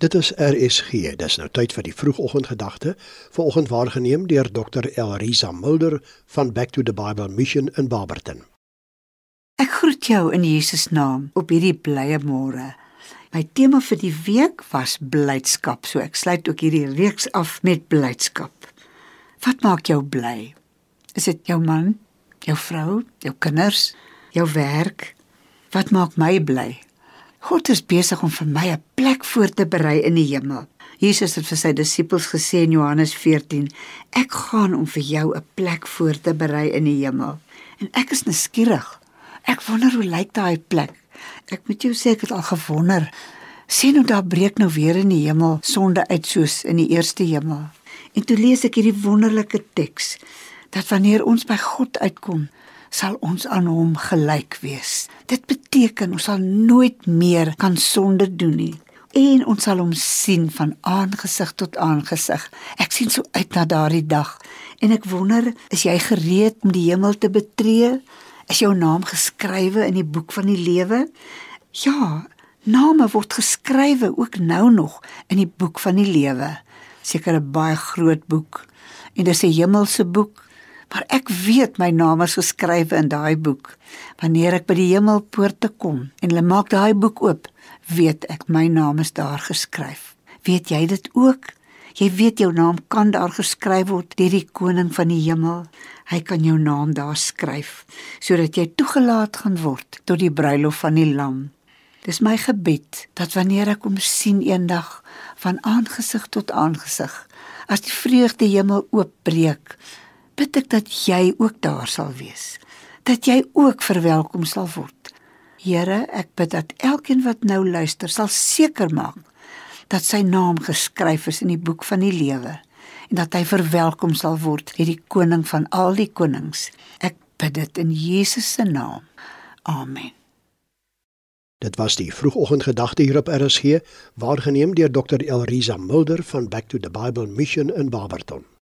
Dit is RSG. Dis nou tyd vir die vroegoggendgedagte. Vanoggend waargeneem deur Dr. Elrisa Mulder van Back to the Bible Mission in Barberton. Ek groet jou in Jesus naam op hierdie blye môre. My tema vir die week was blydskap. So ek sluit ook hierdie reeks af met blydskap. Wat maak jou bly? Is dit jou man, jou vrou, jou kinders, jou werk? Wat maak my bly? God is besig om vir my 'n plek voor te berei in die hemel. Jesus het vir sy disippels gesê in Johannes 14: "Ek gaan om vir jou 'n plek voor te berei in die hemel." En ek is nuuskierig. Ek wonder hoe lyk daai plek. Ek moet jou sê ek het al gewonder. Sien hoe daar breek nou weer in die hemel sonde uit soos in die eerste hemel. En toe lees ek hierdie wonderlike teks dat wanneer ons by God uitkom, sal ons aan hom gelyk wees. Dit beteken ons sal nooit meer kan sonde doen nie en ons sal hom sien van aangesig tot aangesig. Ek sien so uit na daardie dag en ek wonder, is jy gereed om die hemel te betree? Is jou naam geskrywe in die boek van die lewe? Ja, name word geskrywe ook nou nog in die boek van die lewe. Seker 'n baie groot boek en dis 'n hemelse boek Maar ek weet my naam is geskrywe in daai boek. Wanneer ek by die hemelpoorte kom en hulle maak daai boek oop, weet ek my naam is daar geskryf. Weet jy dit ook? Jy weet jou naam kan daar geskryf word deur die koning van die hemel. Hy kan jou naam daar skryf sodat jy toegelaat gaan word tot die bruilof van die lam. Dis my gebed dat wanneer ek hom sien eendag van aangesig tot aangesig, as die vreugde hemel oopbreek, bid ek dat jy ook daar sal wees. Dat jy ook verwelkom sal word. Here, ek bid dat elkeen wat nou luister sal seker maak dat sy naam geskryf is in die boek van die lewe en dat hy verwelkom sal word deur die koning van al die konings. Ek bid dit in Jesus se naam. Amen. Dit was die vroegoggendgedagte hier op RSG, waargeneem deur Dr. Elrisa Mulder van Back to the Bible Mission in Barberton.